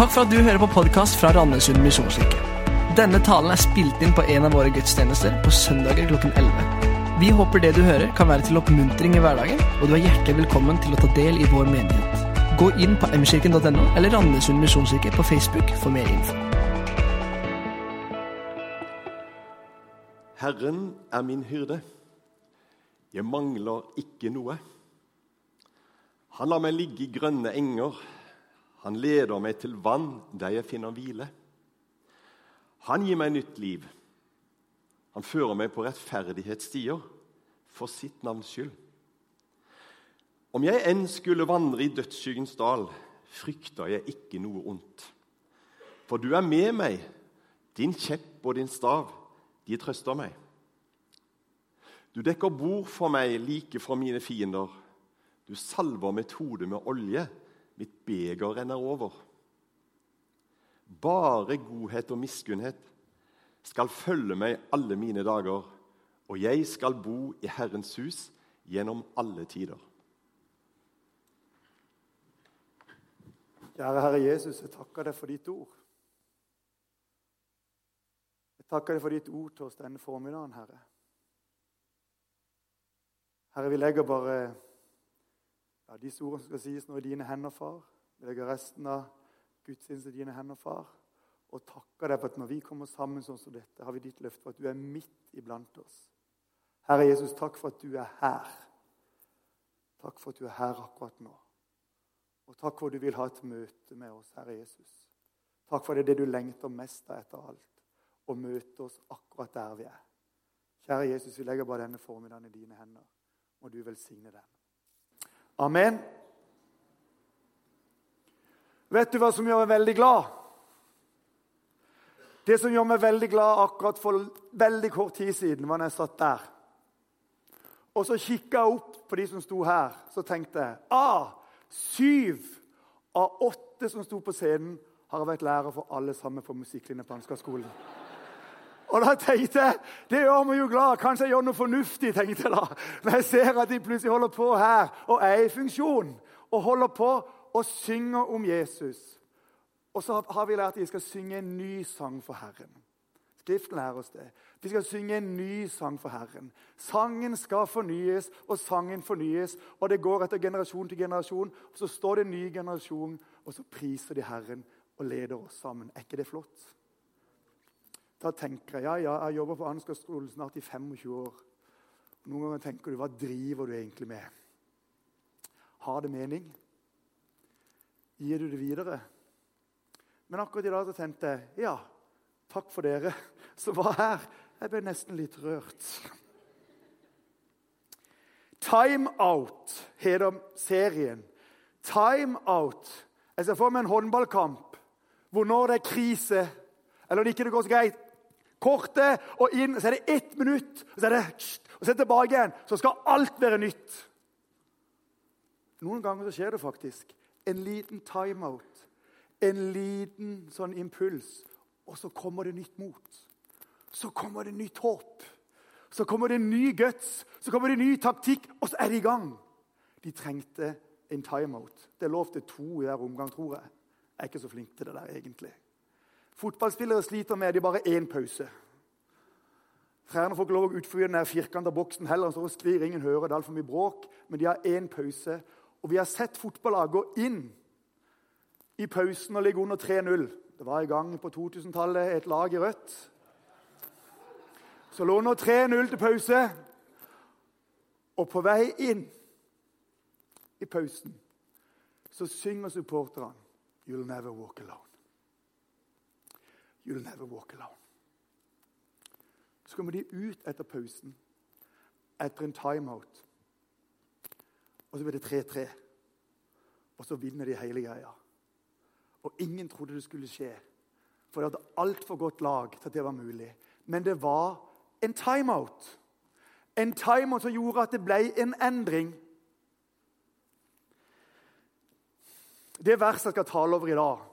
Takk for at du hører på podkast fra Randesund misjonskirke. Denne talen er spilt inn på en av våre gudstjenester på søndager klokken 11. Vi håper det du hører, kan være til oppmuntring i hverdagen, og du er hjertelig velkommen til å ta del i vår menighet. Gå inn på mkirken.no eller Randesund misjonskirke på Facebook for mer info. Herren er min hyrde. Jeg mangler ikke noe. Han lar meg ligge i grønne enger. Han leder meg til vann der jeg finner hvile. Han gir meg nytt liv. Han fører meg på rettferdighetsstier for sitt navns skyld. Om jeg enn skulle vandre i dødsskyggens dal, frykter jeg ikke noe ondt. For du er med meg, din kjepp og din stav, de trøster meg. Du dekker bord for meg like for mine fiender. Du salver mitt hode med olje, mitt beger renner over. Bare godhet og miskunnhet skal følge meg alle mine dager, og jeg skal bo i Herrens hus gjennom alle tider. Kjære Herre Jesus, jeg takker deg for ditt ord. Jeg takker deg for ditt ord til oss denne formiddagen, Herre. Herre, vi legger bare ja, disse ordene skal sies nå, i dine hender, far. Vi legger resten av gudstjenesten i dine hender, far. Og takker deg for at når vi kommer sammen sånn som dette, har vi ditt løfte for at du er midt iblant oss. Herre Jesus, takk for at du er her. Takk for at du er her akkurat nå. Og takk for at du vil ha et møte med oss, Herre Jesus. Takk for det, det du lengter mest av etter alt. Å møte oss akkurat der vi er. Kjære Jesus, vi legger bare denne formiddagen i dine hender. Må du velsigne den. Amen. Vet du hva som gjør meg veldig glad? Det som gjør meg veldig glad akkurat for veldig kort tid siden, var da jeg satt der. Og så kikka jeg opp på de som sto her. Så tenkte jeg ah, syv av åtte som sto på scenen, har vært lærer for alle sammen på musikklinja på Ansgarskolen. Og da tenkte jeg det gjør meg jo glad. Kanskje jeg gjør noe fornuftig. tenkte jeg da. Når jeg ser at de plutselig holder på her og er i funksjon og holder på og synger om Jesus. Og så har vi lært at vi skal synge en ny sang for Herren. Skriften lærer oss det. Vi skal synge en ny sang for Herren. Sangen skal fornyes, og sangen fornyes. Og det går etter generasjon til generasjon. Og så står det en ny generasjon, og så priser de Herren og leder oss sammen. Er ikke det flott? Da tenker jeg ja, ja, jeg jobber på Ansgar-skolen snart i 25 år. Noen ganger tenker du hva driver du egentlig med? Har det mening? Gir du det videre? Men akkurat i dag så tenkte jeg ja, takk for dere som var her. Jeg ble nesten litt rørt. Time Out heter serien. Time Out. Jeg ser for meg en håndballkamp hvor når det er krise, eller når det ikke går så greit, kortet og inn, så er det ett minutt, og så er det og så er det tilbake igjen. Så skal alt være nytt. Noen ganger så skjer det faktisk. En liten timeout. En liten sånn impuls. Og så kommer det nytt mot. Så kommer det nytt håp. Så kommer det ny guts. Så kommer det ny taktikk, og så er de i gang. De trengte en timeout. Det er lov til to i hver omgang, tror jeg. Jeg er ikke så flink til det der, egentlig. Fotballspillere sliter med de bare én pause. Trenerne får ikke lov å utføre den firkanta boksen heller. så sklir ingen hører, det er altfor mye bråk. Men de har én pause. Og vi har sett fotballag gå inn i pausen og ligge under 3-0. Det var i gang på 2000-tallet et lag i rødt. Så lå nå 3-0 til pause. Og på vei inn i pausen så synger supporterne 'You'll never walk alone'. You'll never walk alone. Så kommer de ut etter pausen, etter en timeout. Og så blir det 3-3. Og så vinner de hele greia. Og ingen trodde det skulle skje. For det hadde altfor godt lag til at det var mulig. Men det var en timeout. En timeout som gjorde at det ble en endring. Det verset jeg skal tale over i dag,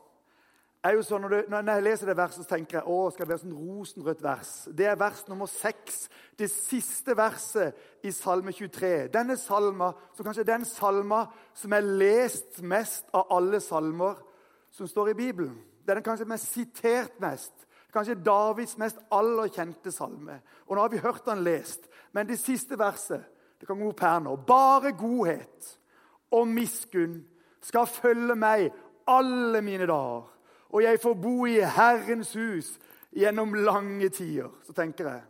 er jo sånn, når, du, når, jeg leser det verset, så tenker jeg å, skal det være sånn rosenrødt vers. Det er vers nummer seks, det siste verset i Salme 23. Denne salma, som kanskje er den salma som er lest mest av alle salmer, som står i Bibelen. Den er kanskje mest sitert mest. Kanskje Davids mest aller kjente salme. Og Nå har vi hørt den lest, men det siste verset det kan gå opp her nå. Bare godhet og miskunn skal følge meg alle mine dager, og jeg får bo i Herrens hus gjennom lange tider. Så tenker jeg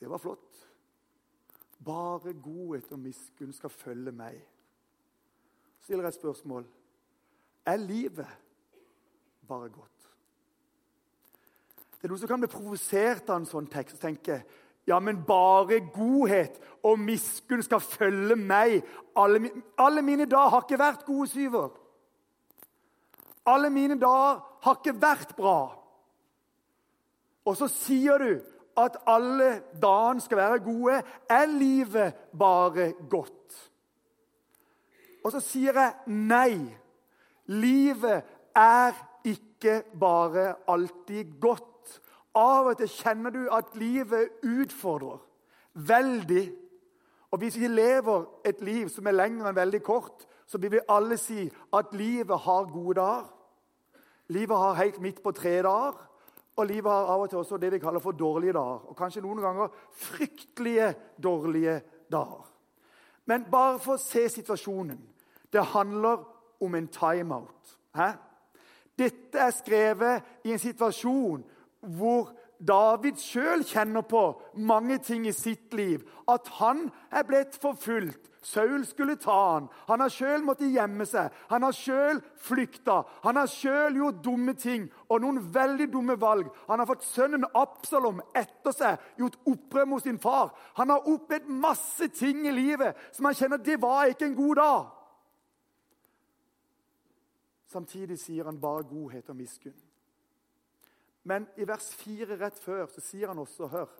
det var flott. Bare godhet og miskunn skal følge meg. Så stiller jeg et spørsmål. Er livet bare godt? Det er noen som kan bli provosert av en sånn tekst og tenke ja, men bare godhet og miskunn skal følge meg. Alle, alle mine dager har ikke vært gode syver. Alle mine dager har ikke vært bra. Og så sier du at alle dagene skal være gode. Er livet bare godt? Og så sier jeg nei. Livet er ikke bare alltid godt. Av og til kjenner du at livet utfordrer veldig. Og hvis vi lever et liv som er lenger enn veldig kort, så vil vi alle si at livet har gode dager. Livet har helt midt på tre dager. Og livet har av og til også det vi kaller for dårlige dager. Og kanskje noen ganger fryktelige dårlige dager. Men bare for å se situasjonen. Det handler om en timeout. Dette er skrevet i en situasjon hvor David sjøl kjenner på mange ting i sitt liv. At han er blitt forfulgt. Saul skulle ta han. Han har sjøl måttet gjemme seg. Han har sjøl flykta. Han har sjøl gjort dumme ting og noen veldig dumme valg. Han har fått sønnen Absalom etter seg, gjort opprør mot sin far. Han har opplevd masse ting i livet som han kjenner det var ikke en god dag. Samtidig sier han bare godhet og miskunn. Men i vers 4 rett før så sier han også Hør.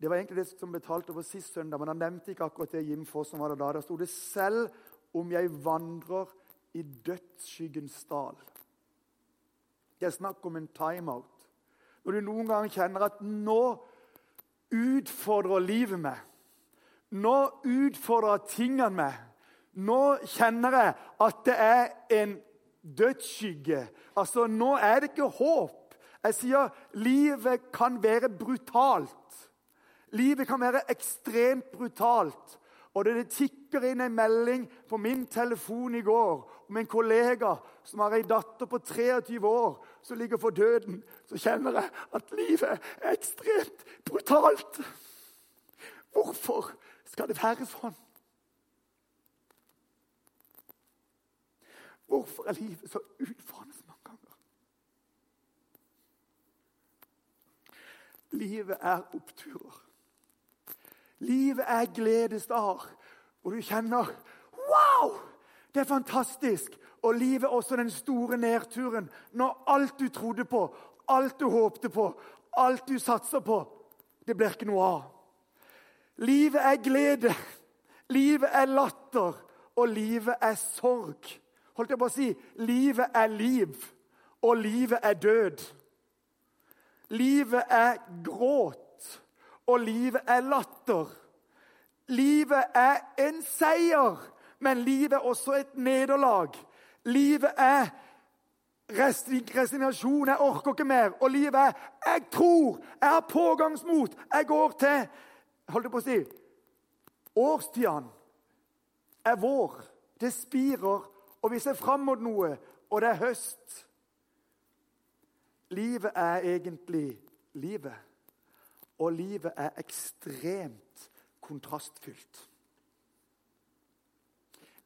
Det var egentlig det som betalte over sist søndag, men han nevnte ikke akkurat det Jim Foss som var der da. Der sto det 'Selv om jeg vandrer i dødsskyggens dal'. Det er snakk om en timeout. Når du noen ganger kjenner at 'nå utfordrer livet meg', 'nå utfordrer tingene meg', 'nå kjenner jeg at det er en dødsskygge', altså nå er det ikke håp', jeg sier livet kan være brutalt. Livet kan være ekstremt brutalt. Og det tikker inn en melding på min telefon i går om en kollega som har ei datter på 23 år som ligger for døden. Så kjenner jeg at livet er ekstremt brutalt. Hvorfor skal det være sånn? Hvorfor er livet så utfordrende? Livet er oppturer. Livet er gledesdag, hvor du kjenner Wow! Det er fantastisk! Og livet er også den store nedturen. Når alt du trodde på, alt du håpte på, alt du satser på, det blir ikke noe av. Livet er glede. Livet er latter. Og livet er sorg. Holdt jeg på å si livet er liv, og livet er død. Livet er gråt, og livet er latter. Livet er en seier, men livet er også et nederlag. Livet er resignasjon. Jeg orker ikke mer. Og livet er 'jeg tror', 'jeg har pågangsmot', 'jeg går til' Holdt jeg på å si Årstidene er vår. Det spirer, og vi ser fram mot noe, og det er høst. Livet er egentlig livet. Og livet er ekstremt kontrastfylt.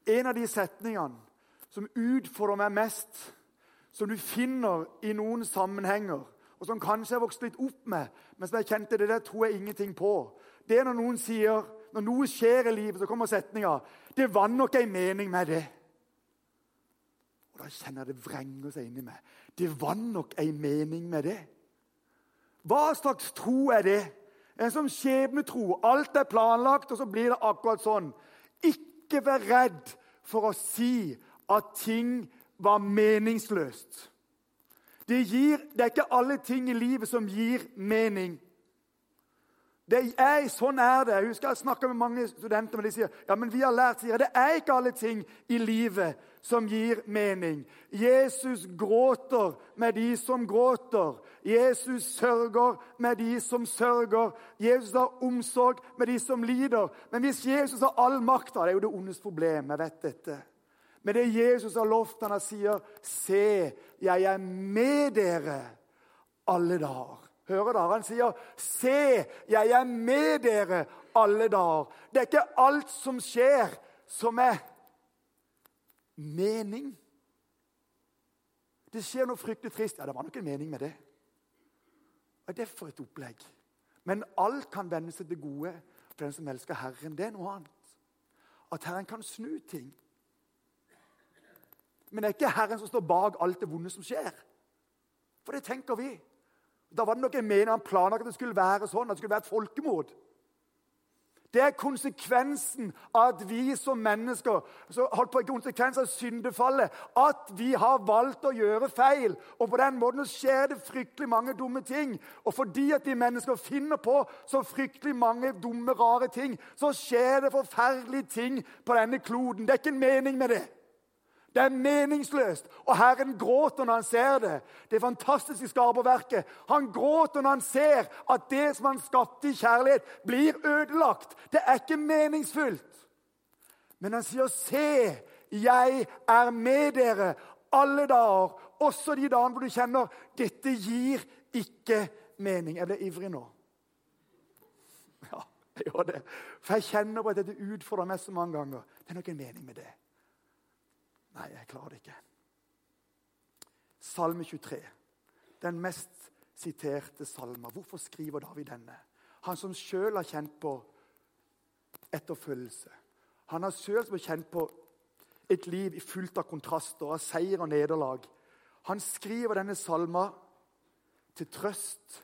En av de setningene som utfordrer meg mest, som du finner i noen sammenhenger, og som kanskje jeg vokst litt opp med, men som jeg kjente det der tror jeg ingenting på, det er når noen sier Når noe skjer i livet, så kommer setninga 'Det var nok ei mening med det'. Og Da kjenner jeg det vrenger seg inni meg. Det var nok ei mening med det. Hva slags tro er det? En som skjebnetro. Alt er planlagt, og så blir det akkurat sånn. Ikke vær redd for å si at ting var meningsløst. Det, gir, det er ikke alle ting i livet som gir mening. Det er, sånn er det. Jeg husker jeg snakka med mange studenter, men de sier ja, men vi har lært sier, det er ikke alle ting i livet som gir mening. Jesus gråter med de som gråter. Jesus sørger med de som sørger. Jesus har omsorg med de som lider. Men hvis Jesus har all makta Det er jo det ondes problem. jeg vet dette. Men det Jesus har lovt, han sier, 'Se, jeg er med dere alle dager'. Hører dere? Han sier, 'Se, jeg er med dere alle dager'. Det er ikke alt som skjer, som er mening. Det skjer noe fryktelig trist. Ja, det var nok en mening med det. Hva er det for et opplegg? Men alt kan vende seg til gode for den som elsker Herren. Det er noe annet. At Herren kan snu ting. Men det er ikke Herren som står bak alt det vonde som skjer. For det tenker vi. Da var det noe en mening han planla at det skulle være sånn, at det skulle være et folkemord. Det er konsekvensen av at vi som mennesker så holdt på konsekvens av syndefallet, at vi har valgt å gjøre feil. Og På den måten skjer det fryktelig mange dumme ting. Og fordi at de mennesker finner på så fryktelig mange dumme, rare ting, så skjer det forferdelige ting på denne kloden. Det er ikke en mening med det. Det er meningsløst. Og Herren gråter når han ser det. Det fantastiske skaperverket. Han gråter når han ser at det som han skapte i kjærlighet, blir ødelagt. Det er ikke meningsfullt. Men han sier, 'Se, jeg er med dere alle dager', også de dagene hvor du kjenner 'dette gir ikke mening'. Jeg ble ivrig nå. Ja, jeg gjør det. For jeg kjenner på at dette utfordrer meg så mange ganger. Det er nok en mening med det. Nei, jeg klarer det ikke. Salme 23. Den mest siterte salma. Hvorfor skriver David denne? Han som sjøl har kjent på etterfølgelse. Han har sjøl kjent på et liv fullt av kontraster, av seier og nederlag. Han skriver denne salma til trøst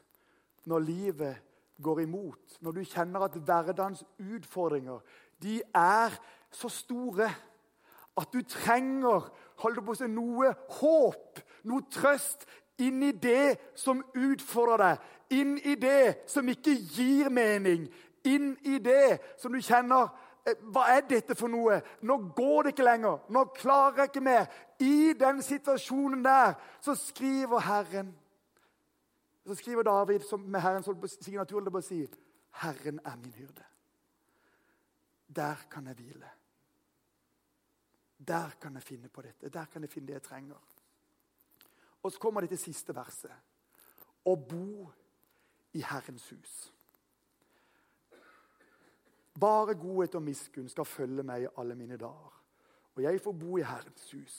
når livet går imot. Når du kjenner at hverdagens utfordringer de er så store at du trenger på noe håp, noe trøst, inn i det som utfordrer deg, inn i det som ikke gir mening, inn i det som du kjenner eh, hva er dette for noe? Nå går det ikke lenger. Nå klarer jeg ikke mer. I den situasjonen der så skriver Herren Så skriver David med Herrens signatur på å si Herren er min hyrde. Der kan jeg hvile. Der kan jeg finne på dette. Der kan jeg finne det jeg trenger. Og så kommer det til siste verset. Å bo i Herrens hus. Bare godhet og miskunn skal følge meg i alle mine dager. Og jeg får bo i Herrens hus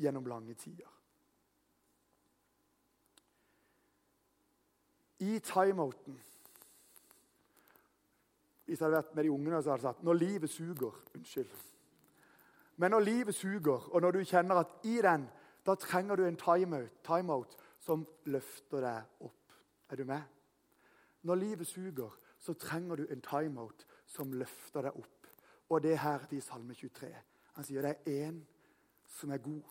gjennom lange tider. I timeouten Hvis jeg hadde vært med de ungene, så hadde jeg sagt 'Når livet suger'. Unnskyld. Men når livet suger, og når du kjenner at i den da trenger du en timeout time som løfter deg opp. Er du med? Når livet suger, så trenger du en timeout som løfter deg opp. Og det er her i Salme 23. Han sier det er én som er god.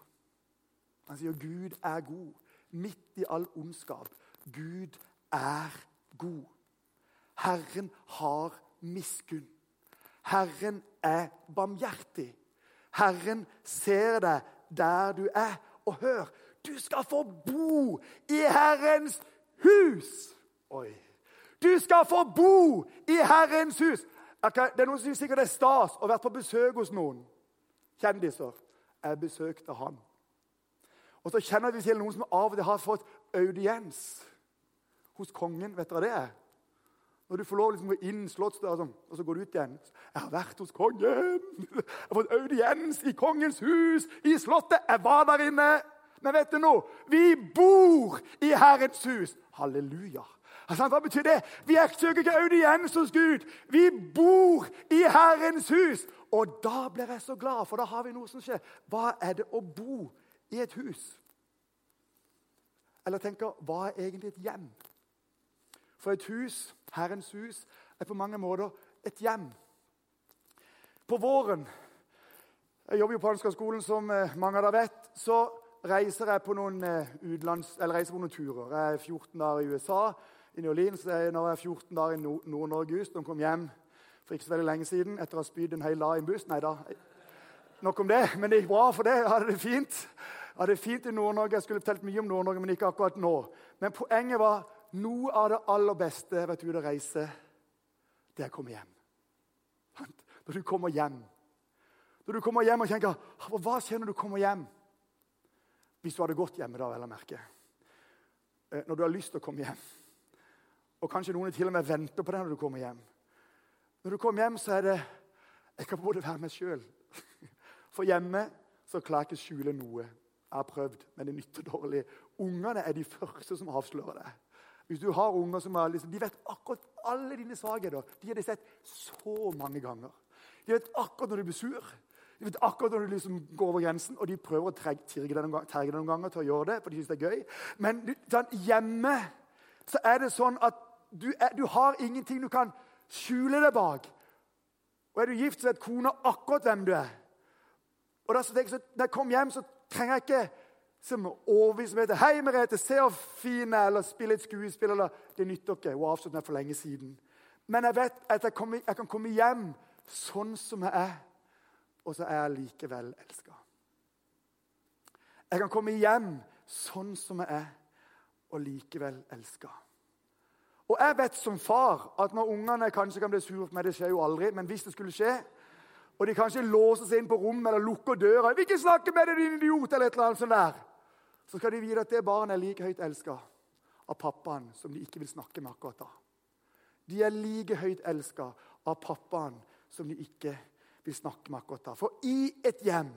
Han sier Gud er god. Midt i all ondskap. Gud er god. Herren har miskunn. Herren er barmhjertig. Herren ser deg der du er. Og hør, du skal få bo i Herrens hus! Oi. Du skal få bo i Herrens hus! Det er noen som sikkert er stas å være på besøk hos noen kjendiser. Jeg besøkte han. Og så kjenner vi til noen som av og til har fått audiens hos kongen. Vet dere det? Når du får lov liksom inn slottsdøra, sånn, og så går du ut igjen. 'Jeg har vært hos kongen. Jeg har fått audiens i kongens hus, i slottet. Jeg var der inne.' Men vet du noe? Vi bor i Herrens hus. Halleluja. Altså, hva betyr det? Vi søker ikke audiens hos Gud. Vi bor i Herrens hus. Og da blir jeg så glad, for da har vi noe som skjer. Hva er det å bo i et hus? Eller tenker, hva er egentlig et hjem? For et hus, Herrens hus, er på mange måter et hjem. På våren Jeg jobber jo på Ansgar-skolen, som eh, mange av dere vet. Så reiser jeg på noen, eh, utlands, eller reiser på noen turer. Jeg er 14 dager i USA, i New Orleans eh, når jeg er 14 dager i Nord- Nord-Norge. Just, de kom hjem for ikke så veldig lenge siden etter å ha spydd en hel dag i en buss. Nei da, nok om det. Men det gikk bra for det. Jeg hadde det fint. Jeg hadde det fint i Nord-Norge. Jeg skulle fortalt mye om Nord-Norge, men ikke akkurat nå. Men poenget var noe av det aller beste ute å reise, det er å komme hjem. Når du kommer hjem. Når du kommer hjem og tenker Hva skjer når du kommer hjem? Hvis du hadde gått hjemme, da, vel å merke. Eh, Når du har lyst til å komme hjem. Og kanskje noen til og med venter på deg når du kommer hjem. Når du kommer hjem, så er det Jeg kan både være meg sjøl. For hjemme så klarer jeg ikke skjule noe. Jeg har prøvd, men det nytter dårlig. Ungene er de første som avslører det. Hvis du har unger som er, liksom, de vet akkurat alle dine svakheter. De har de sett så mange ganger. De vet akkurat når du blir sur. De vet akkurat når du liksom går over grensen, og de prøver å terge deg noen noen ganger til å gjøre det, for de syns det er gøy. Men sånn, hjemme så er det sånn at du, er, du har ingenting du kan skjule deg bak. Og er du gift, så vet kona akkurat hvem du er. Og da så jeg, så, Når jeg kom hjem, så trenger jeg ikke som overbevise meg til Hei, Merete, se hvor fin er, eller spille et skuespill. eller Det nytter ikke. Hun avsluttet meg for lenge siden. Men jeg vet at jeg, kommer, jeg kan komme hjem sånn som jeg er, og så er jeg likevel elska. Jeg kan komme hjem sånn som jeg er, og likevel elska. Og jeg vet som far at når ungene kanskje kan bli sure på meg, det skjer jo aldri, men hvis det skulle skje, og de kanskje låser seg inn på rommet eller lukker døra «Vi vil ikke snakke med deg, din idiot!' eller et eller annet sånt der. Så skal de vite at det barnet er like høyt elska av pappaen som de ikke vil snakke med akkurat da. De er like høyt elska av pappaen som de ikke vil snakke med akkurat da. For i et hjem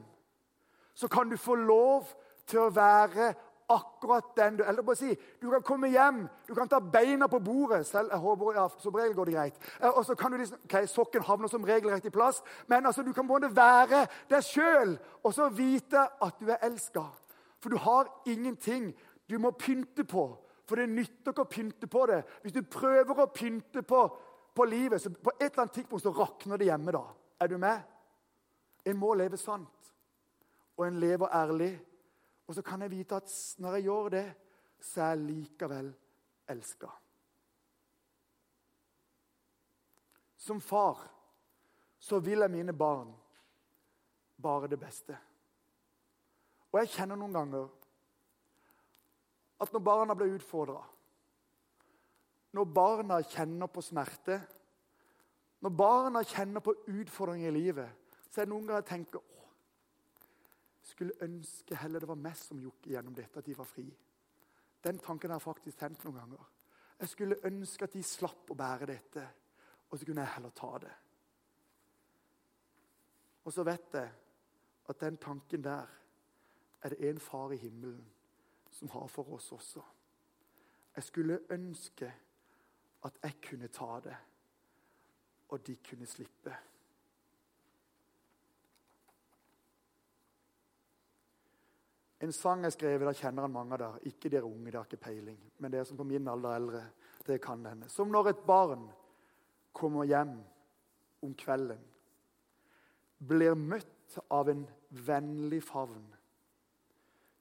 så kan du få lov til å være akkurat den du Eller bare si du kan komme hjem, du kan ta beina på bordet. selv, jeg håper, ja, Som regel går det greit. Eh, Og så kan du liksom, ok, Sokken havner som regel rett i plass, men altså, du kan både være deg sjøl og så vite at du er elska. For du har ingenting du må pynte på. For det nytter ikke å pynte på det. Hvis du prøver å pynte på, på livet, så på et eller annet tidspunkt så rakner det hjemme. da. Er du med? En må leve sant, og en lever ærlig. Og så kan jeg vite at når jeg gjør det, så er jeg likevel elska. Som far så vil jeg mine barn bare det beste. Og jeg kjenner noen ganger at når barna blir utfordra, når barna kjenner på smerte, når barna kjenner på utfordringer i livet, så er det noen ganger jeg tenker åh, skulle ønske heller det var meg som gikk gjennom dette, at de var fri. Den tanken har jeg faktisk tenkt noen ganger. Jeg skulle ønske at de slapp å bære dette, og så kunne jeg heller ta det. Og så vet jeg at den tanken der er det en far i himmelen som har for oss også. Jeg skulle ønske at jeg kunne ta det, og de kunne slippe. En sang jeg skrev, da kjenner han mange av dere. Ikke dere unge, dere har ikke peiling. Men dere som på min alder er eldre, det kan denne. Som når et barn kommer hjem om kvelden, blir møtt av en vennlig favn.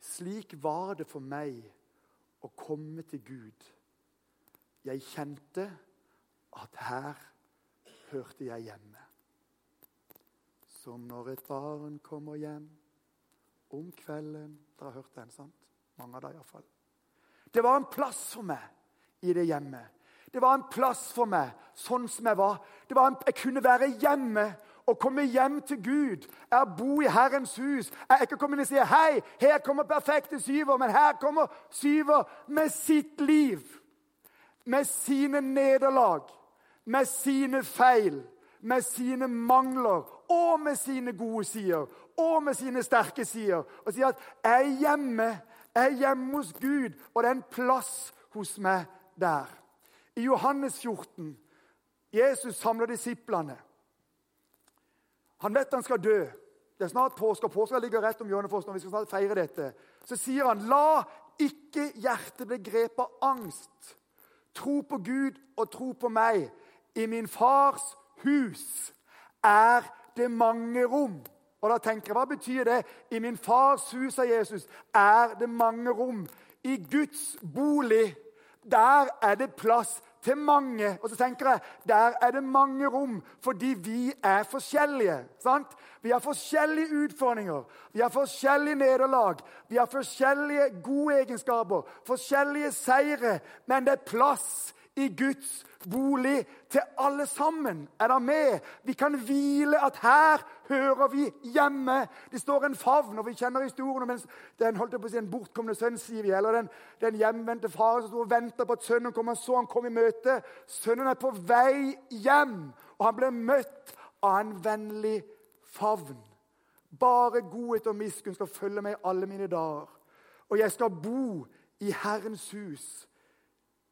Slik var det for meg å komme til Gud. Jeg kjente at her hørte jeg hjemme. Som når et barn kommer hjem om kvelden Dere har hørt den, sant? Mange av dere iallfall. Det var en plass for meg i det hjemmet. Det var en plass for meg sånn som jeg var. Det var en, jeg kunne være hjemme og komme hjem til Gud. Jeg bo i Herrens hus. Jeg ikke komme inn og si hei, her kommer perfekte syver, men her kommer syver med sitt liv. Med sine nederlag, med sine feil, med sine mangler og med sine gode sider og med sine sterke sider. Og sier at 'jeg er hjemme, jeg er hjemme hos Gud', og det er en plass hos meg der. I Johannes 14 Jesus samler disiplene. Han vet han skal dø. Det er snart påske, og påska ligger rett om hjørnet for oss når vi skal snart feire dette. Så sier han, 'La ikke hjertet bli grepet av angst.' Tro på Gud og tro på meg. I min fars hus er det mange rom. Og da tenker jeg, Hva betyr det? I min fars hus, sa Jesus, er det mange rom. I Guds bolig Der er det plass til mange. Og så tenker jeg, Der er det mange rom, fordi vi er forskjellige. sant? Vi har forskjellige utfordringer, vi har forskjellige nederlag, vi har forskjellige gode egenskaper, forskjellige seire, men det er plass i Guds bolig til alle sammen. Er det med? Vi kan hvile at her hører vi hjemme. Det står en favn, og vi kjenner historien om den holdt på å si, en bortkomne sønn, sier vi, eller den, den hjemvendte faren som sto og venta på at sønnen kom. Han så han kom i møte. Sønnen er på vei hjem, og han ble møtt av en vennlig favn. Bare godhet og miskunn skal følge meg alle mine dager. Og jeg skal bo i Herrens hus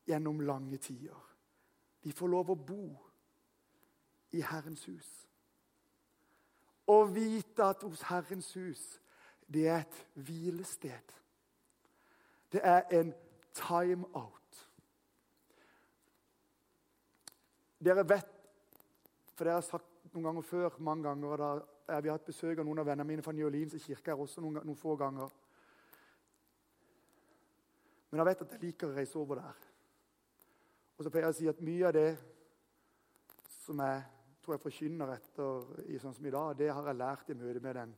gjennom lange tider. Vi får lov å bo i Herrens hus. Å vite at hos Herrens hus, det er et hvilested. Det er en time-out. Dere vet, for dere har sagt noen ganger før, mange ganger, og da vi har hatt besøk av noen av vennene mine fra New Orleans kirke her også noen, noen få ganger. Men jeg vet at jeg liker å reise over der. Og så pleier jeg å si at mye av det som jeg tror jeg forkynner etter i sånn som i dag, det har jeg lært i møte med Den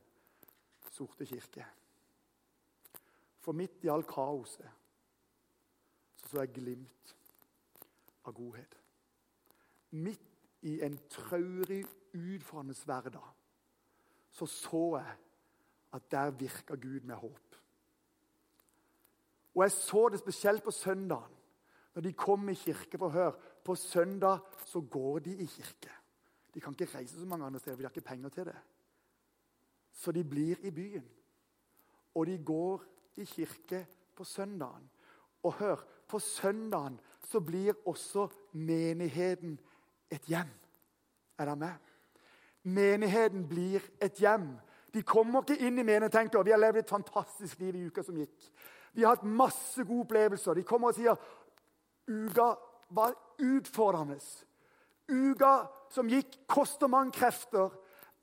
sorte kirke. For midt i all kaoset så så jeg glimt av godhet. Midt i en traurig, utfordrende hverdag så så jeg at der virka Gud med håp. Og jeg så det spesielt på søndagen når de kommer i kirke for hør, På søndag så går de i kirke. De kan ikke reise så mange andre steder, for de har ikke penger til det. Så de blir i byen. Og de går i kirke på søndagen. Og hør, på søndagen så blir også menigheten et hjem. Er dere med? Menigheten blir et hjem. De kommer ikke inn i menigheten og tenker vi har levd et fantastisk liv i uka som gikk. Vi har hatt masse gode opplevelser. De kommer og sier Uka var utfordrende. Uka som gikk, koster mange krefter.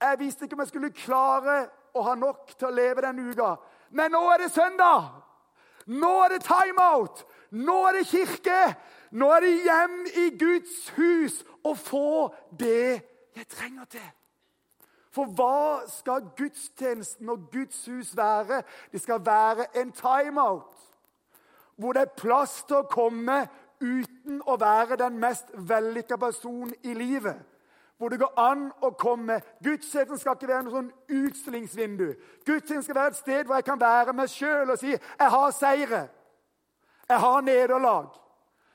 Jeg visste ikke om jeg skulle klare å ha nok til å leve den uka. Men nå er det søndag! Nå er det timeout! Nå er det kirke! Nå er det hjem i Guds hus å få det jeg trenger til. For hva skal gudstjenesten og Guds hus være? Det skal være en timeout. Hvor det er plass til å komme uten å være den mest vellykka personen i livet. Hvor det går an å komme. Gudstjenesten skal ikke være noe sånn utstillingsvindu. Gudstjenesten skal være et sted hvor jeg kan være meg sjøl og si jeg har seire. Jeg har nederlag.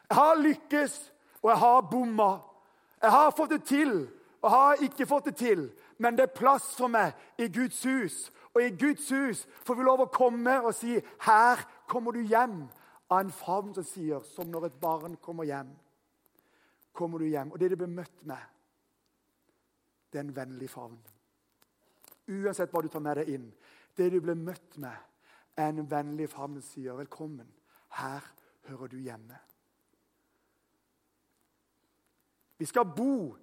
Jeg har lykkes, og jeg har bomma. Jeg har fått det til, og har ikke fått det til. Men det er plass for meg i Guds hus. Og i Guds hus får vi lov å komme og si 'Her kommer du hjem' av en favn som sier, som når et barn kommer hjem. Kommer du hjem. Og det du blir møtt med, det er en vennlig favn. Uansett hva du tar med deg inn. Det du blir møtt med, er en vennlig favn som sier, 'Velkommen. Her hører du hjemme'. Vi skal bo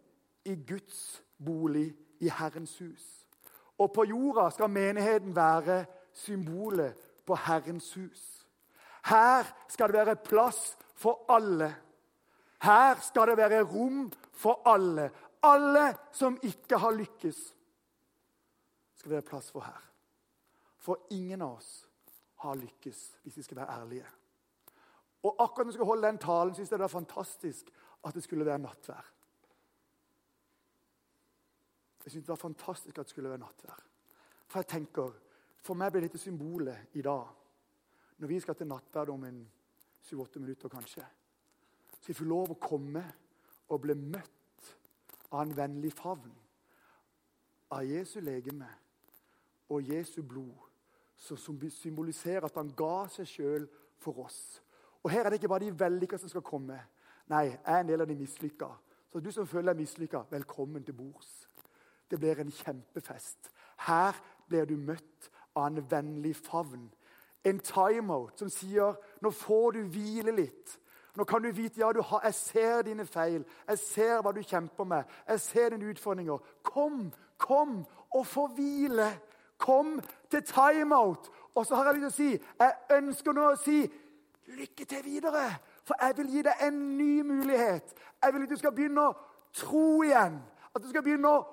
i Guds bolig, i Herrens hus. Og på jorda skal menigheten være symbolet på Herrens hus. Her skal det være plass for alle. Her skal det være rom for alle. Alle som ikke har lykkes, skal det være plass for her. For ingen av oss har lykkes, hvis vi skal være ærlige. Og akkurat når jeg skulle holde den talen, syntes jeg det var fantastisk at det skulle være nattvær. Jeg syntes det var fantastisk at det skulle være nattvær. For jeg tenker, for meg blir dette symbolet i dag når vi skal til nattverd om en syv-åtte minutter, kanskje, så vi får lov å komme og bli møtt av en vennlig favn. Av Jesu legeme og Jesu blod, som symboliserer at han ga seg sjøl for oss. Og Her er det ikke bare de vellykka som skal komme. Nei, jeg er en del av de mislykka. Så du som føler deg mislykka, velkommen til bords. Det blir en kjempefest. Her blir du møtt av en vennlig favn en timeout som sier nå får du hvile litt. Nå kan du vite ja, du har, jeg ser dine feil, jeg ser hva du kjemper med. Jeg ser dine utfordringer. Kom, kom og få hvile. Kom til timeout. Og så har jeg lyst til å si jeg ønsker nå å si lykke til videre. For jeg vil gi deg en ny mulighet. Jeg vil at du skal begynne å tro igjen. At du skal begynne å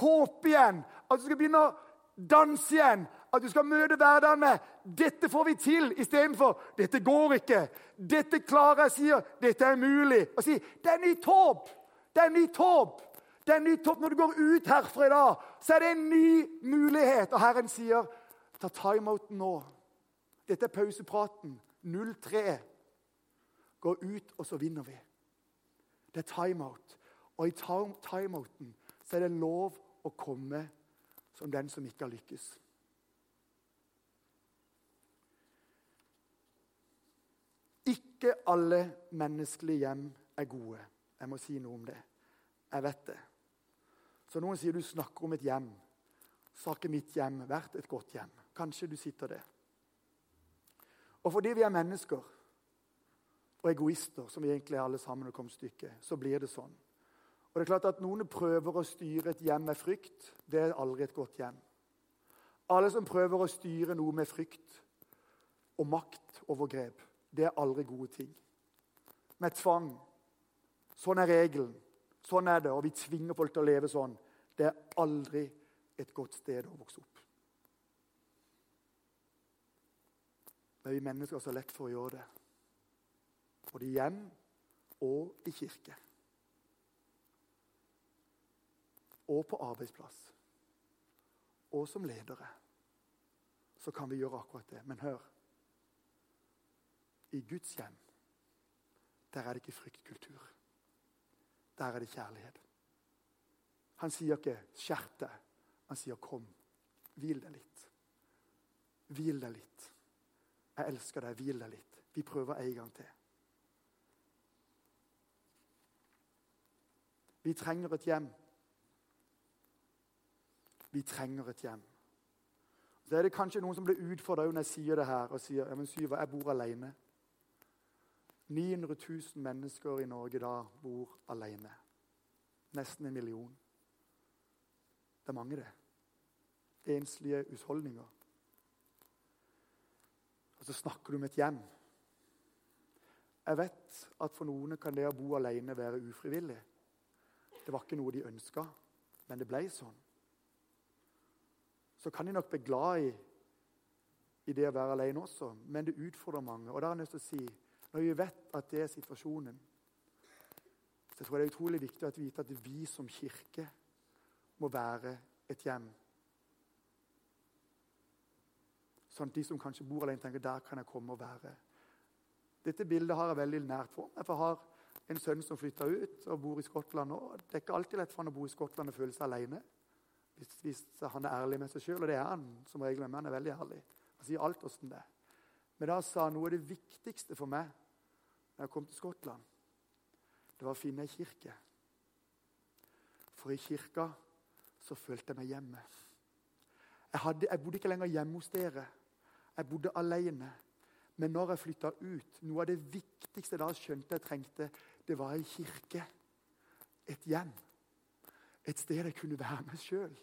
håpe igjen. At du skal begynne å danse igjen. At du skal møte hverdagen med 'Dette får vi til', istedenfor 'Dette går ikke'. 'Dette klarer jeg', sier 'Dette er mulig'. Og si 'Det er nytt håp'. Det er nytt håp. Det er nytt håp når du går ut herfra i dag. Så er det en ny mulighet. Og Herren sier, ta timeouten nå. Dette er pausepraten. 03. Gå ut, og så vinner vi. Det er timeout. Og i timeouten så er det lov å komme som den som ikke har lykkes. Ikke alle menneskelige hjem er gode. Jeg må si noe om det. Jeg vet det. Så noen sier du snakker om et hjem. Så har ikke mitt hjem vært et godt hjem. Kanskje du sitter det. Og fordi vi er mennesker og egoister, som vi egentlig er alle sammen, og kom stykket, så blir det sånn. Og det er klart at Noen prøver å styre et hjem med frykt. Det er aldri et godt hjem. Alle som prøver å styre noe med frykt og maktovergrep, det er aldri gode ting. Med tvang. Sånn er regelen. Sånn er det, og vi tvinger folk til å leve sånn. Det er aldri et godt sted å vokse opp. Men vi mennesker har så lett for å gjøre det. Både i hjem og i kirke. Og på arbeidsplass. Og som ledere. Så kan vi gjøre akkurat det. Men hør. I Guds hjem, der er det ikke fryktkultur. Der er det kjærlighet. Han sier ikke 'skjerp deg'. Han sier 'kom, hvil deg litt'. Hvil deg litt. Jeg elsker deg, hvil deg litt. Vi prøver en gang til. Vi trenger et hjem. Vi trenger et hjem. Så er det kanskje noen som blir utfordra når jeg sier det her og sier ja, men Syver, jeg bor alene. 900 000 mennesker i Norge da bor alene. Nesten en million. Det er mange, det. Enslige husholdninger. Og så snakker du om et hjem. Jeg vet at for noen kan det å bo alene være ufrivillig. Det var ikke noe de ønska, men det ble sånn. Så kan de nok bli glad i, i det å være alene også, men det utfordrer mange. Og da har jeg lyst til å si når vi vet at det er situasjonen, så jeg tror det er utrolig viktig å vite at vi som kirke må være et hjem. Sånn at de som kanskje bor alene, tenker der kan jeg komme og være. Dette bildet har jeg veldig nært for meg. for Jeg har en sønn som flytta ut og bor i Skottland nå. Det er ikke alltid lett for han å bo i Skottland og føle seg alene. Hvis, hvis han er ærlig med seg sjøl, og det er han som regel, men han er veldig ærlig. Han sier alt åssen det er. Men da sa han noe av det viktigste for meg når jeg kom til Skottland, det var å finne ei kirke. For i kirka så følte jeg meg hjemme. Jeg, hadde, jeg bodde ikke lenger hjemme hos dere. Jeg bodde alene. Men når jeg flytta ut, noe av det viktigste da skjønte jeg trengte, det var ei kirke. Et hjem. Et sted jeg kunne være meg sjøl.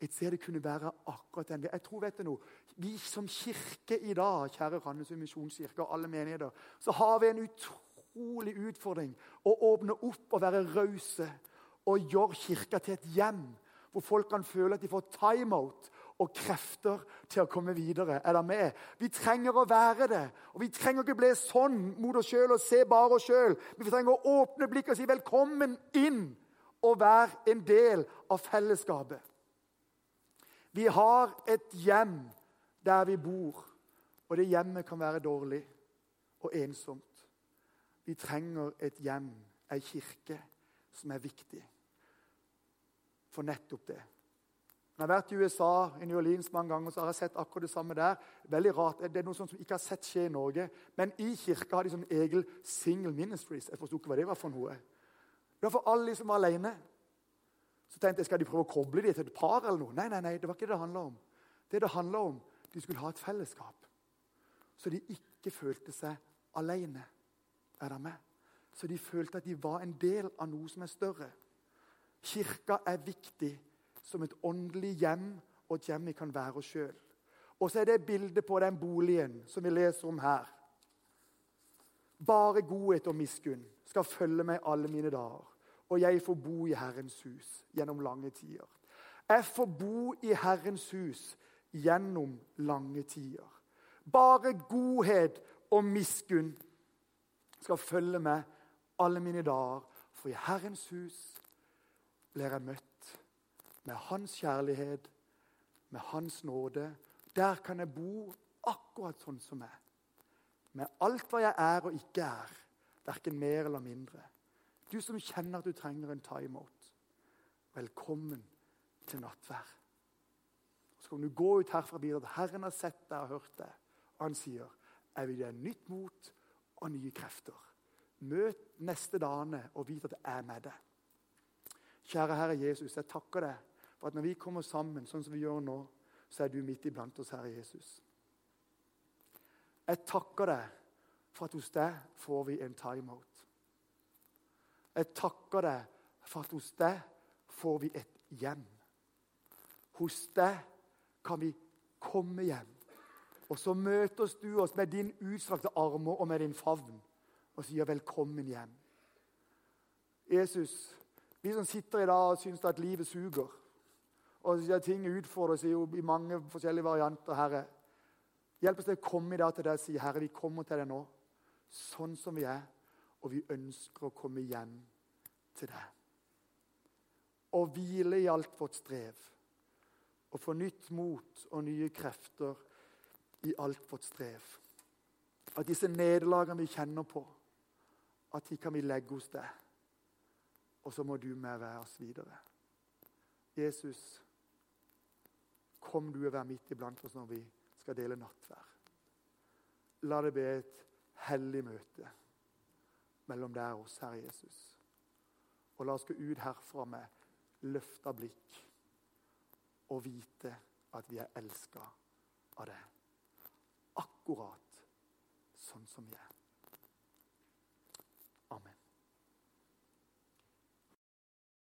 Et ser det kunne være akkurat den. Jeg tror, vet du noe, Vi som kirke i dag, kjære Randesund misjonskirke og alle menigheter, så har vi en utrolig utfordring å åpne opp og være rause og gjøre kirka til et hjem hvor folk kan føle at de får time-out og krefter til å komme videre. Er det med? Vi trenger å være det. Og vi trenger ikke bli sånn mot oss sjøl og se bare oss sjøl. Vi trenger å åpne blikket og si 'velkommen inn' og være en del av fellesskapet. Vi har et hjem der vi bor, og det hjemmet kan være dårlig og ensomt. Vi trenger et hjem, ei kirke, som er viktig for nettopp det. Jeg har vært i USA, i New Orleans mange ganger, så har jeg sett akkurat det samme der. Veldig rart. Det er noe som ikke har sett skje i Norge. Men i kirka har de sånn egen single ministries. Jeg forsto ikke hva det var for noe. Det var for alle som var alene. Så tenkte jeg, Skal de prøve å koble dem til et par? eller noe? Nei, nei, nei, det var ikke det det handla om. Det det handla om, De skulle ha et fellesskap. Så de ikke følte seg alene. Er det med? Så de følte at de var en del av noe som er større. Kirka er viktig som et åndelig hjem og et hjem vi kan være oss sjøl. Og så er det bildet på den boligen som vi leser om her. Bare godhet og miskunn skal følge meg alle mine dager, og jeg får bo i Herrens hus gjennom lange tider. Jeg får bo i Herrens hus gjennom lange tider. Bare godhet og miskunn skal følge meg alle mine dager, for i Herrens hus blir jeg møtt med Hans kjærlighet, med Hans nåde. Der kan jeg bo akkurat sånn som jeg. Med alt hva jeg er og ikke er, verken mer eller mindre. Du som kjenner at du trenger en timeout, velkommen til nattvær. Så kan du gå ut herfra videre Herren har sett deg og hørt deg. Og han sier, 'Jeg vil gi deg nytt mot og nye krefter.' Møt neste dagene og vit at jeg er med deg. Kjære Herre Jesus, jeg takker deg for at når vi kommer sammen sånn som vi gjør nå, så er du midt iblant oss, Herre Jesus. Jeg takker deg for at hos deg får vi en timeout. Jeg takker deg for at hos deg får vi et hjem. Hos deg kan vi komme hjem. Og så møter du oss med din utstrakte armer og med din favn og sier 'velkommen hjem'. Jesus, vi som sitter i dag og syns at livet suger, og at ting utfordres i mange forskjellige varianter, Herre Hjelp oss til å komme i dag til deg og si, 'Herre, vi kommer til deg nå sånn som vi er', og vi ønsker å komme hjem til deg. Og hvile i alt vårt strev. Og få nytt mot og nye krefter i alt vårt strev. At disse nederlagene vi kjenner på, at de kan vi legge hos deg. Og så må du med være oss videre. Jesus, kom du og vær midt iblant oss når vi skal dele nattvær. La det bli et hellig møte mellom deg og oss, Herre Jesus. Og la oss gå ut herfra med løfta blikk og vite at vi er elska av deg. Akkurat sånn som vi er.